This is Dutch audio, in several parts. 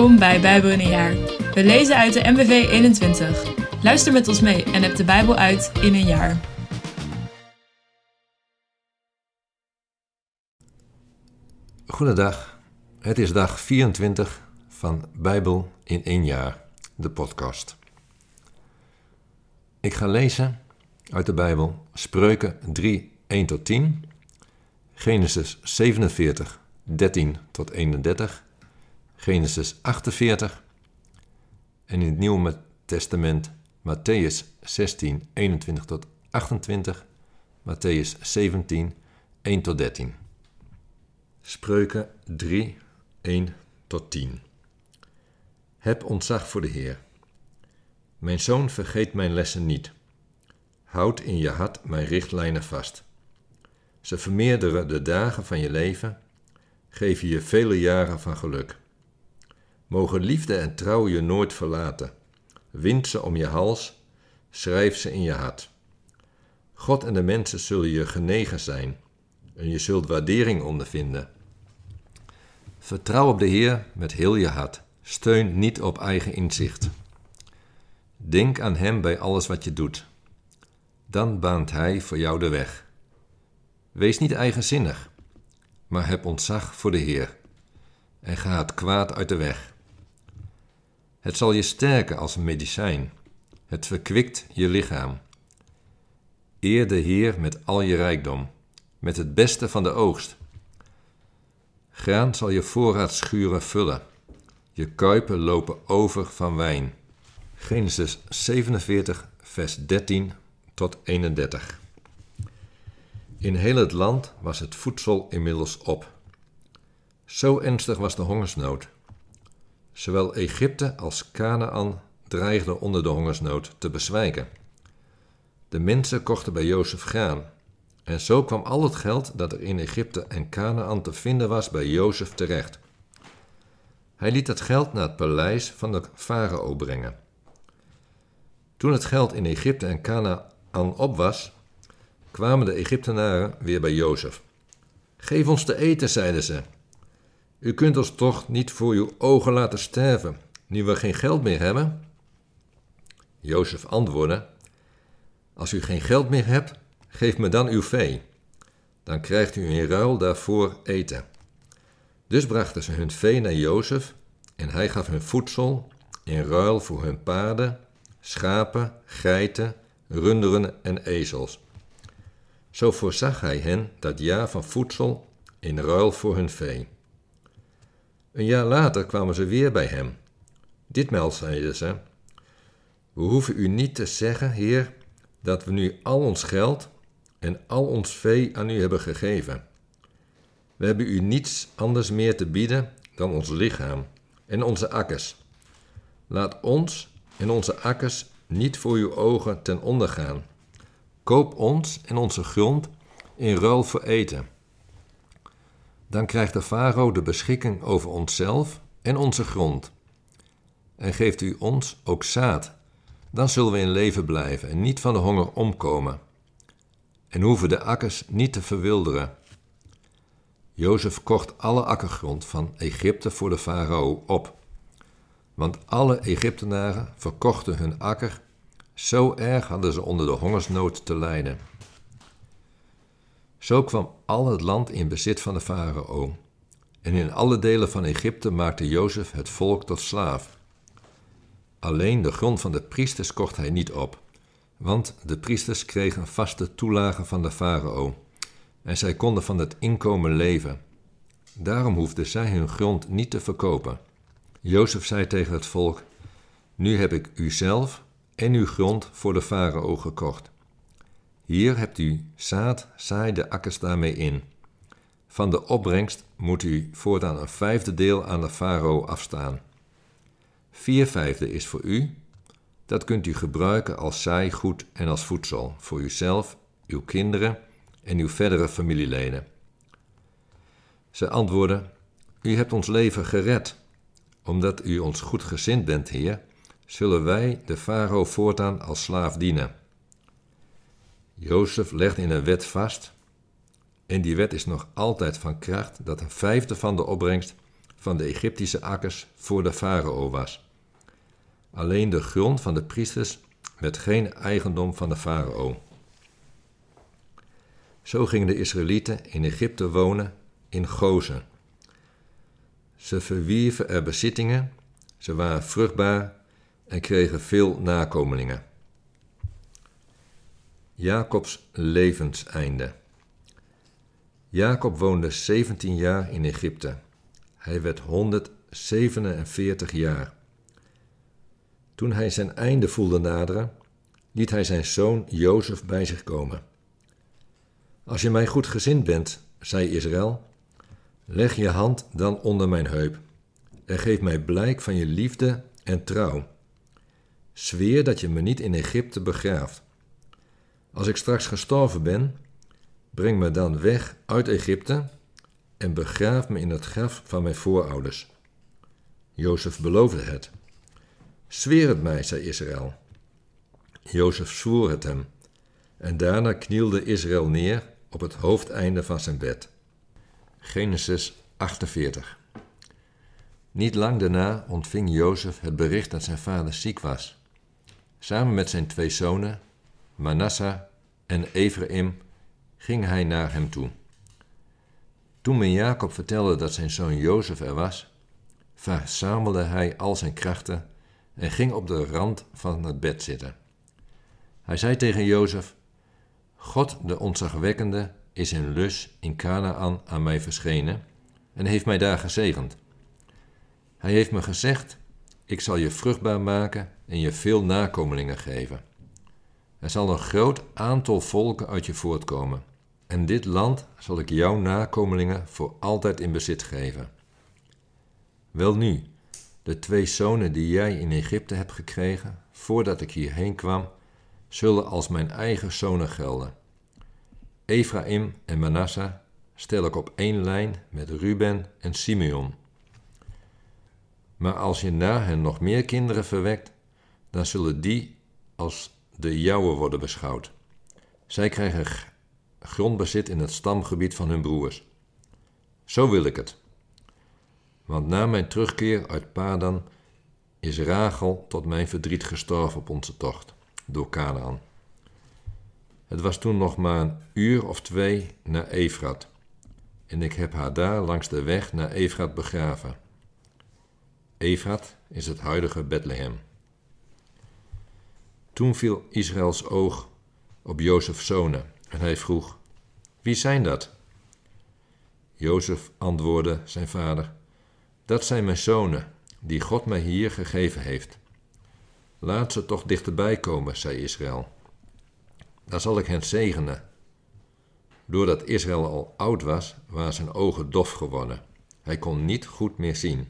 Welkom bij Bijbel in een jaar. We lezen uit de MBV 21. Luister met ons mee en heb de Bijbel uit in een jaar. Goedendag, het is dag 24 van Bijbel in één jaar, de podcast. Ik ga lezen uit de Bijbel Spreuken 3, 1 tot 10, Genesis 47, 13 tot 31, Genesis 48 en in het Nieuwe Testament Matthäus 16, 21 tot 28, Matthäus 17, 1 tot 13. Spreuken 3, 1 tot 10. Heb ontzag voor de Heer. Mijn zoon, vergeet mijn lessen niet. Houd in je hart mijn richtlijnen vast. Ze vermeerderen de dagen van je leven, geven je vele jaren van geluk. Mogen liefde en trouw je nooit verlaten. Wind ze om je hals, schrijf ze in je hart. God en de mensen zullen je genegen zijn en je zult waardering ondervinden. Vertrouw op de Heer met heel je hart. Steun niet op eigen inzicht. Denk aan Hem bij alles wat je doet. Dan baant Hij voor jou de weg. Wees niet eigenzinnig, maar heb ontzag voor de Heer en ga het kwaad uit de weg. Het zal je sterken als medicijn. Het verkwikt je lichaam. Eer de Heer met al je rijkdom, met het beste van de oogst. Graan zal je voorraadschuren vullen. Je kuipen lopen over van wijn. Genesis 47, vers 13 tot 31. In heel het land was het voedsel inmiddels op. Zo ernstig was de hongersnood. Zowel Egypte als Canaan dreigden onder de hongersnood te bezwijken. De mensen kochten bij Jozef graan. En zo kwam al het geld dat er in Egypte en Canaan te vinden was bij Jozef terecht. Hij liet het geld naar het paleis van de farao brengen. Toen het geld in Egypte en Canaan op was, kwamen de Egyptenaren weer bij Jozef. Geef ons te eten, zeiden ze. U kunt ons toch niet voor uw ogen laten sterven, nu we geen geld meer hebben? Jozef antwoordde: Als u geen geld meer hebt, geef me dan uw vee. Dan krijgt u in ruil daarvoor eten. Dus brachten ze hun vee naar Jozef en hij gaf hun voedsel in ruil voor hun paarden, schapen, geiten, runderen en ezels. Zo voorzag hij hen dat jaar van voedsel in ruil voor hun vee. Een jaar later kwamen ze weer bij hem. Ditmaal zeiden ze: We hoeven u niet te zeggen, Heer, dat we nu al ons geld en al ons vee aan u hebben gegeven. We hebben u niets anders meer te bieden dan ons lichaam en onze akkers. Laat ons en onze akkers niet voor uw ogen ten onder gaan. Koop ons en onze grond in ruil voor eten. Dan krijgt de farao de beschikking over onszelf en onze grond. En geeft u ons ook zaad, dan zullen we in leven blijven en niet van de honger omkomen. En hoeven de akkers niet te verwilderen. Jozef kocht alle akkergrond van Egypte voor de farao op. Want alle Egyptenaren verkochten hun akker, zo erg hadden ze onder de hongersnood te lijden. Zo kwam al het land in bezit van de farao. En in alle delen van Egypte maakte Jozef het volk tot slaaf. Alleen de grond van de priesters kocht hij niet op, want de priesters kregen vaste toelagen van de farao en zij konden van het inkomen leven. Daarom hoefden zij hun grond niet te verkopen. Jozef zei tegen het volk: Nu heb ik u zelf en uw grond voor de farao gekocht. Hier hebt u zaad, zaai de akkers daarmee in. Van de opbrengst moet u voortaan een vijfde deel aan de farao afstaan. Vier vijfde is voor u. Dat kunt u gebruiken als zaaigoed en als voedsel voor uzelf, uw kinderen en uw verdere familieleden. Ze antwoordden: U hebt ons leven gered. Omdat u ons goed gezind bent, Heer, zullen wij de farao voortaan als slaaf dienen. Jozef legde in een wet vast, en die wet is nog altijd van kracht, dat een vijfde van de opbrengst van de Egyptische akkers voor de farao was. Alleen de grond van de priesters werd geen eigendom van de farao. Zo gingen de Israëlieten in Egypte wonen in Gozen. Ze verwierven er bezittingen, ze waren vruchtbaar en kregen veel nakomelingen. Jacobs levenseinde. Jacob woonde 17 jaar in Egypte. Hij werd 147 jaar. Toen hij zijn einde voelde naderen, liet hij zijn zoon Jozef bij zich komen. Als je mij goed gezind bent, zei Israël, leg je hand dan onder mijn heup en geef mij blijk van je liefde en trouw. Zweer dat je me niet in Egypte begraaft. Als ik straks gestorven ben, breng me dan weg uit Egypte en begraaf me in het graf van mijn voorouders. Jozef beloofde het. Zweer het mij, zei Israël. Jozef zwoer het hem. En daarna knielde Israël neer op het hoofdeinde van zijn bed. Genesis 48. Niet lang daarna ontving Jozef het bericht dat zijn vader ziek was. Samen met zijn twee zonen, Manasseh en Ephraim, ging hij naar hem toe. Toen men Jacob vertelde dat zijn zoon Jozef er was, verzamelde hij al zijn krachten en ging op de rand van het bed zitten. Hij zei tegen Jozef: God, de ontzagwekkende, is in Lus in Canaan aan mij verschenen en heeft mij daar gezegend. Hij heeft me gezegd: Ik zal je vruchtbaar maken en je veel nakomelingen geven. Er zal een groot aantal volken uit je voortkomen, en dit land zal ik jouw nakomelingen voor altijd in bezit geven. Welnu, de twee zonen die jij in Egypte hebt gekregen, voordat ik hierheen kwam, zullen als mijn eigen zonen gelden. Ephraim en Manasseh stel ik op één lijn met Ruben en Simeon. Maar als je na hen nog meer kinderen verwekt, dan zullen die als de jouwe worden beschouwd. Zij krijgen grondbezit in het stamgebied van hun broers. Zo wil ik het. Want na mijn terugkeer uit Padan is Rachel tot mijn verdriet gestorven op onze tocht door Canaan. Het was toen nog maar een uur of twee naar Efrat, en ik heb haar daar langs de weg naar Efrat begraven. Efrat is het huidige Bethlehem. Toen viel Israëls oog op Jozefs zonen en hij vroeg: Wie zijn dat? Jozef antwoordde zijn vader: Dat zijn mijn zonen, die God mij hier gegeven heeft. Laat ze toch dichterbij komen, zei Israël. Dan zal ik hen zegenen. Doordat Israël al oud was, waren zijn ogen dof geworden. Hij kon niet goed meer zien.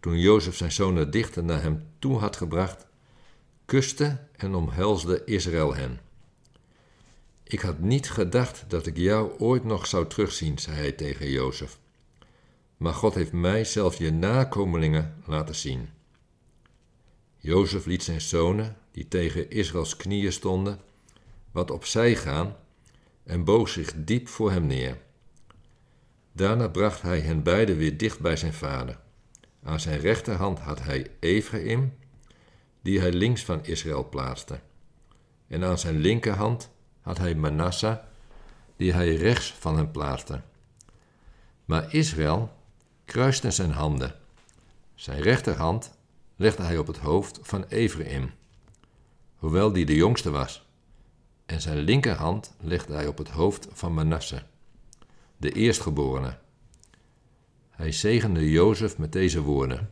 Toen Jozef zijn zonen dichter naar hem toe had gebracht, kuste en omhelsde Israël hen. Ik had niet gedacht dat ik jou ooit nog zou terugzien, zei hij tegen Jozef. Maar God heeft mij zelfs je nakomelingen laten zien. Jozef liet zijn zonen, die tegen Israëls knieën stonden, wat opzij gaan en boog zich diep voor hem neer. Daarna bracht hij hen beiden weer dicht bij zijn vader. Aan zijn rechterhand had hij Ephraim, die hij links van Israël plaatste. En aan zijn linkerhand had hij Manasseh, die hij rechts van hem plaatste. Maar Israël kruiste zijn handen. Zijn rechterhand legde hij op het hoofd van Ephraim, hoewel die de jongste was, en zijn linkerhand legde hij op het hoofd van Manasse, de eerstgeborene. Hij zegende Jozef met deze woorden: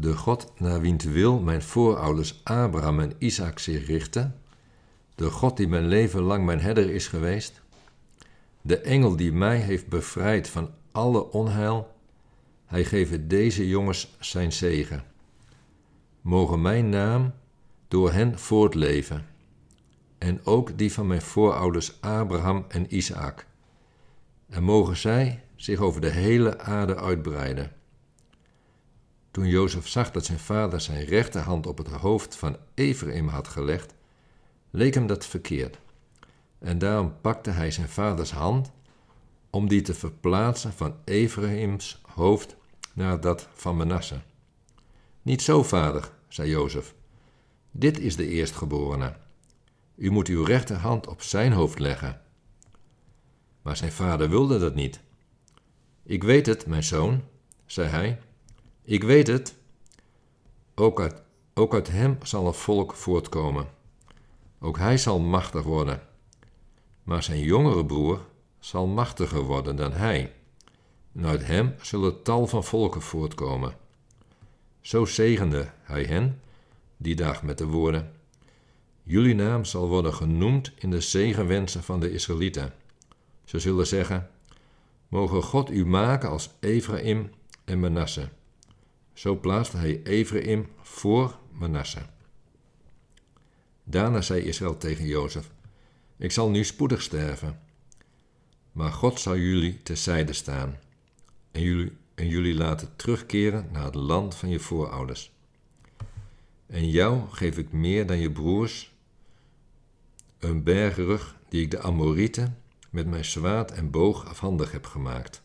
De God naar wiens wil mijn voorouders Abraham en Isaac zich richten, de God die mijn leven lang mijn herder is geweest, de engel die mij heeft bevrijd van alle onheil, hij geeft deze jongens zijn zegen mogen mijn naam door hen voortleven, en ook die van mijn voorouders Abraham en Isaac, en mogen zij zich over de hele aarde uitbreiden. Toen Jozef zag dat zijn vader zijn rechterhand op het hoofd van Ephraim had gelegd, leek hem dat verkeerd. En daarom pakte hij zijn vaders hand om die te verplaatsen van Efraims hoofd naar dat van Manasse. Niet zo, vader, zei Jozef. Dit is de eerstgeborene. U moet uw rechterhand op zijn hoofd leggen. Maar zijn vader wilde dat niet. Ik weet het, mijn zoon, zei hij. Ik weet het. Ook uit, ook hem zal een volk voortkomen. Ook hij zal machtig worden. Maar zijn jongere broer zal machtiger worden dan hij. En uit hem zullen tal van volken voortkomen. Zo zegende hij hen die dag met de woorden: Jullie naam zal worden genoemd in de zegenwensen van de Israëlieten. Ze zullen zeggen: Mogen God u maken als Ephraim en Manasse. Zo plaatste hij Ephraim voor Manasse. Daarna zei Israël tegen Jozef: Ik zal nu spoedig sterven, maar God zal jullie terzijde staan en jullie, en jullie laten terugkeren naar het land van je voorouders. En jou geef ik meer dan je broers, een bergrug die ik de Amorieten met mijn zwaard en boog afhandig heb gemaakt.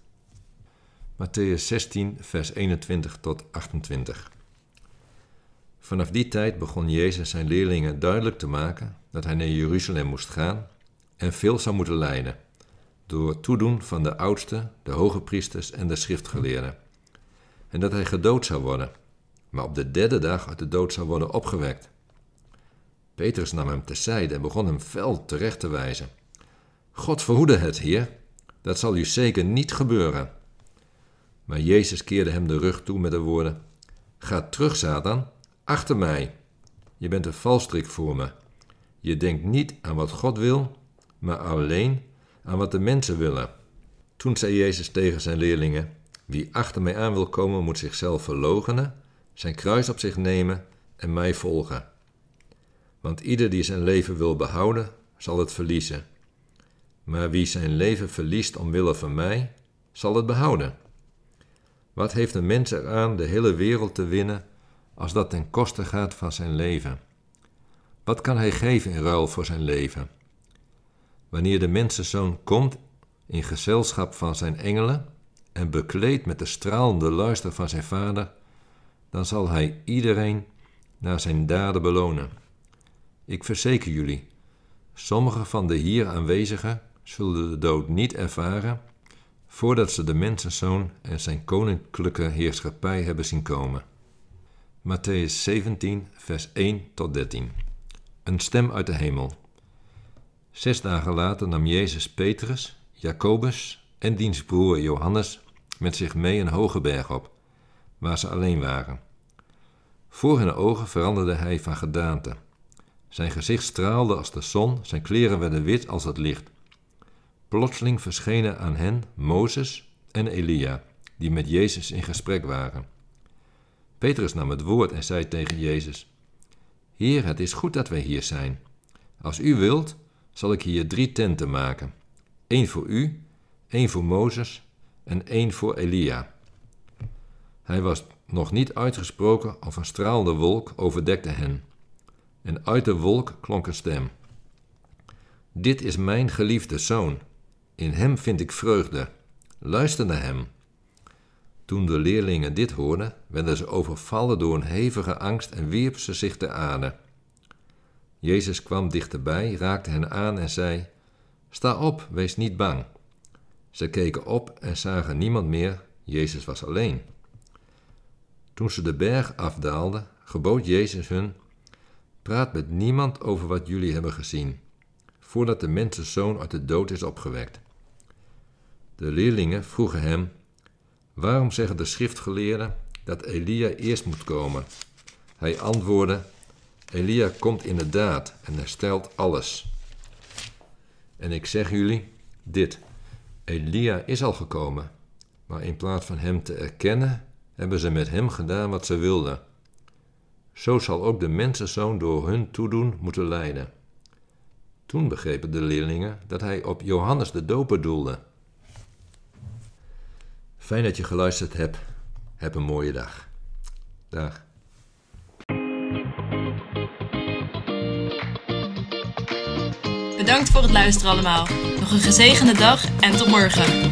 Matthäus 16, vers 21 tot 28. Vanaf die tijd begon Jezus zijn leerlingen duidelijk te maken dat hij naar Jeruzalem moest gaan en veel zou moeten lijden, door toedoen van de oudsten, de hoge priesters en de schriftgeleerden, en dat hij gedood zou worden, maar op de derde dag uit de dood zou worden opgewekt. Petrus nam hem terzijde en begon hem fel terecht te wijzen. God verhoede het, Heer, dat zal u zeker niet gebeuren. Maar Jezus keerde hem de rug toe met de woorden: Ga terug, Satan, achter mij. Je bent een valstrik voor me. Je denkt niet aan wat God wil, maar alleen aan wat de mensen willen. Toen zei Jezus tegen zijn leerlingen: Wie achter mij aan wil komen, moet zichzelf verloochenen, zijn kruis op zich nemen en mij volgen. Want ieder die zijn leven wil behouden, zal het verliezen. Maar wie zijn leven verliest omwille van mij, zal het behouden. Wat heeft een mens eraan de hele wereld te winnen als dat ten koste gaat van zijn leven? Wat kan hij geven in ruil voor zijn leven? Wanneer de mensenzoon komt in gezelschap van zijn engelen en bekleed met de stralende luister van zijn vader, dan zal hij iedereen naar zijn daden belonen. Ik verzeker jullie, sommige van de hier aanwezigen zullen de dood niet ervaren voordat ze de mensenzoon en zijn koninklijke heerschappij hebben zien komen. Matthäus 17, vers 1 tot 13. Een stem uit de hemel. Zes dagen later nam Jezus Petrus, Jacobus en diens broer Johannes met zich mee een hoge berg op, waar ze alleen waren. Voor hun ogen veranderde hij van gedaante. Zijn gezicht straalde als de zon, zijn kleren werden wit als het licht. Plotseling verschenen aan hen Mozes en Elia, die met Jezus in gesprek waren. Petrus nam het woord en zei tegen Jezus: Heer, het is goed dat wij hier zijn. Als u wilt, zal ik hier drie tenten maken: één voor u, één voor Mozes en één voor Elia. Hij was nog niet uitgesproken of een straalde wolk overdekte hen. En uit de wolk klonk een stem: Dit is mijn geliefde zoon in hem vind ik vreugde. Luister naar hem. Toen de leerlingen dit hoorden, werden ze overvallen door een hevige angst en wierpen ze zich te aarde. Jezus kwam dichterbij, raakte hen aan en zei: Sta op, wees niet bang. Ze keken op en zagen niemand meer, Jezus was alleen. Toen ze de berg afdaalden, gebood Jezus hun: Praat met niemand over wat jullie hebben gezien, voordat de mensenzoon uit de dood is opgewekt. De leerlingen vroegen hem: Waarom zeggen de schriftgeleerden dat Elia eerst moet komen? Hij antwoordde: Elia komt inderdaad en herstelt alles. En ik zeg jullie dit: Elia is al gekomen, maar in plaats van hem te erkennen, hebben ze met hem gedaan wat ze wilden. Zo zal ook de mensenzoon door hun toedoen moeten lijden. Toen begrepen de leerlingen dat hij op Johannes de Doper doelde. Fijn dat je geluisterd hebt. Heb een mooie dag. Dag. Bedankt voor het luisteren allemaal. Nog een gezegende dag en tot morgen.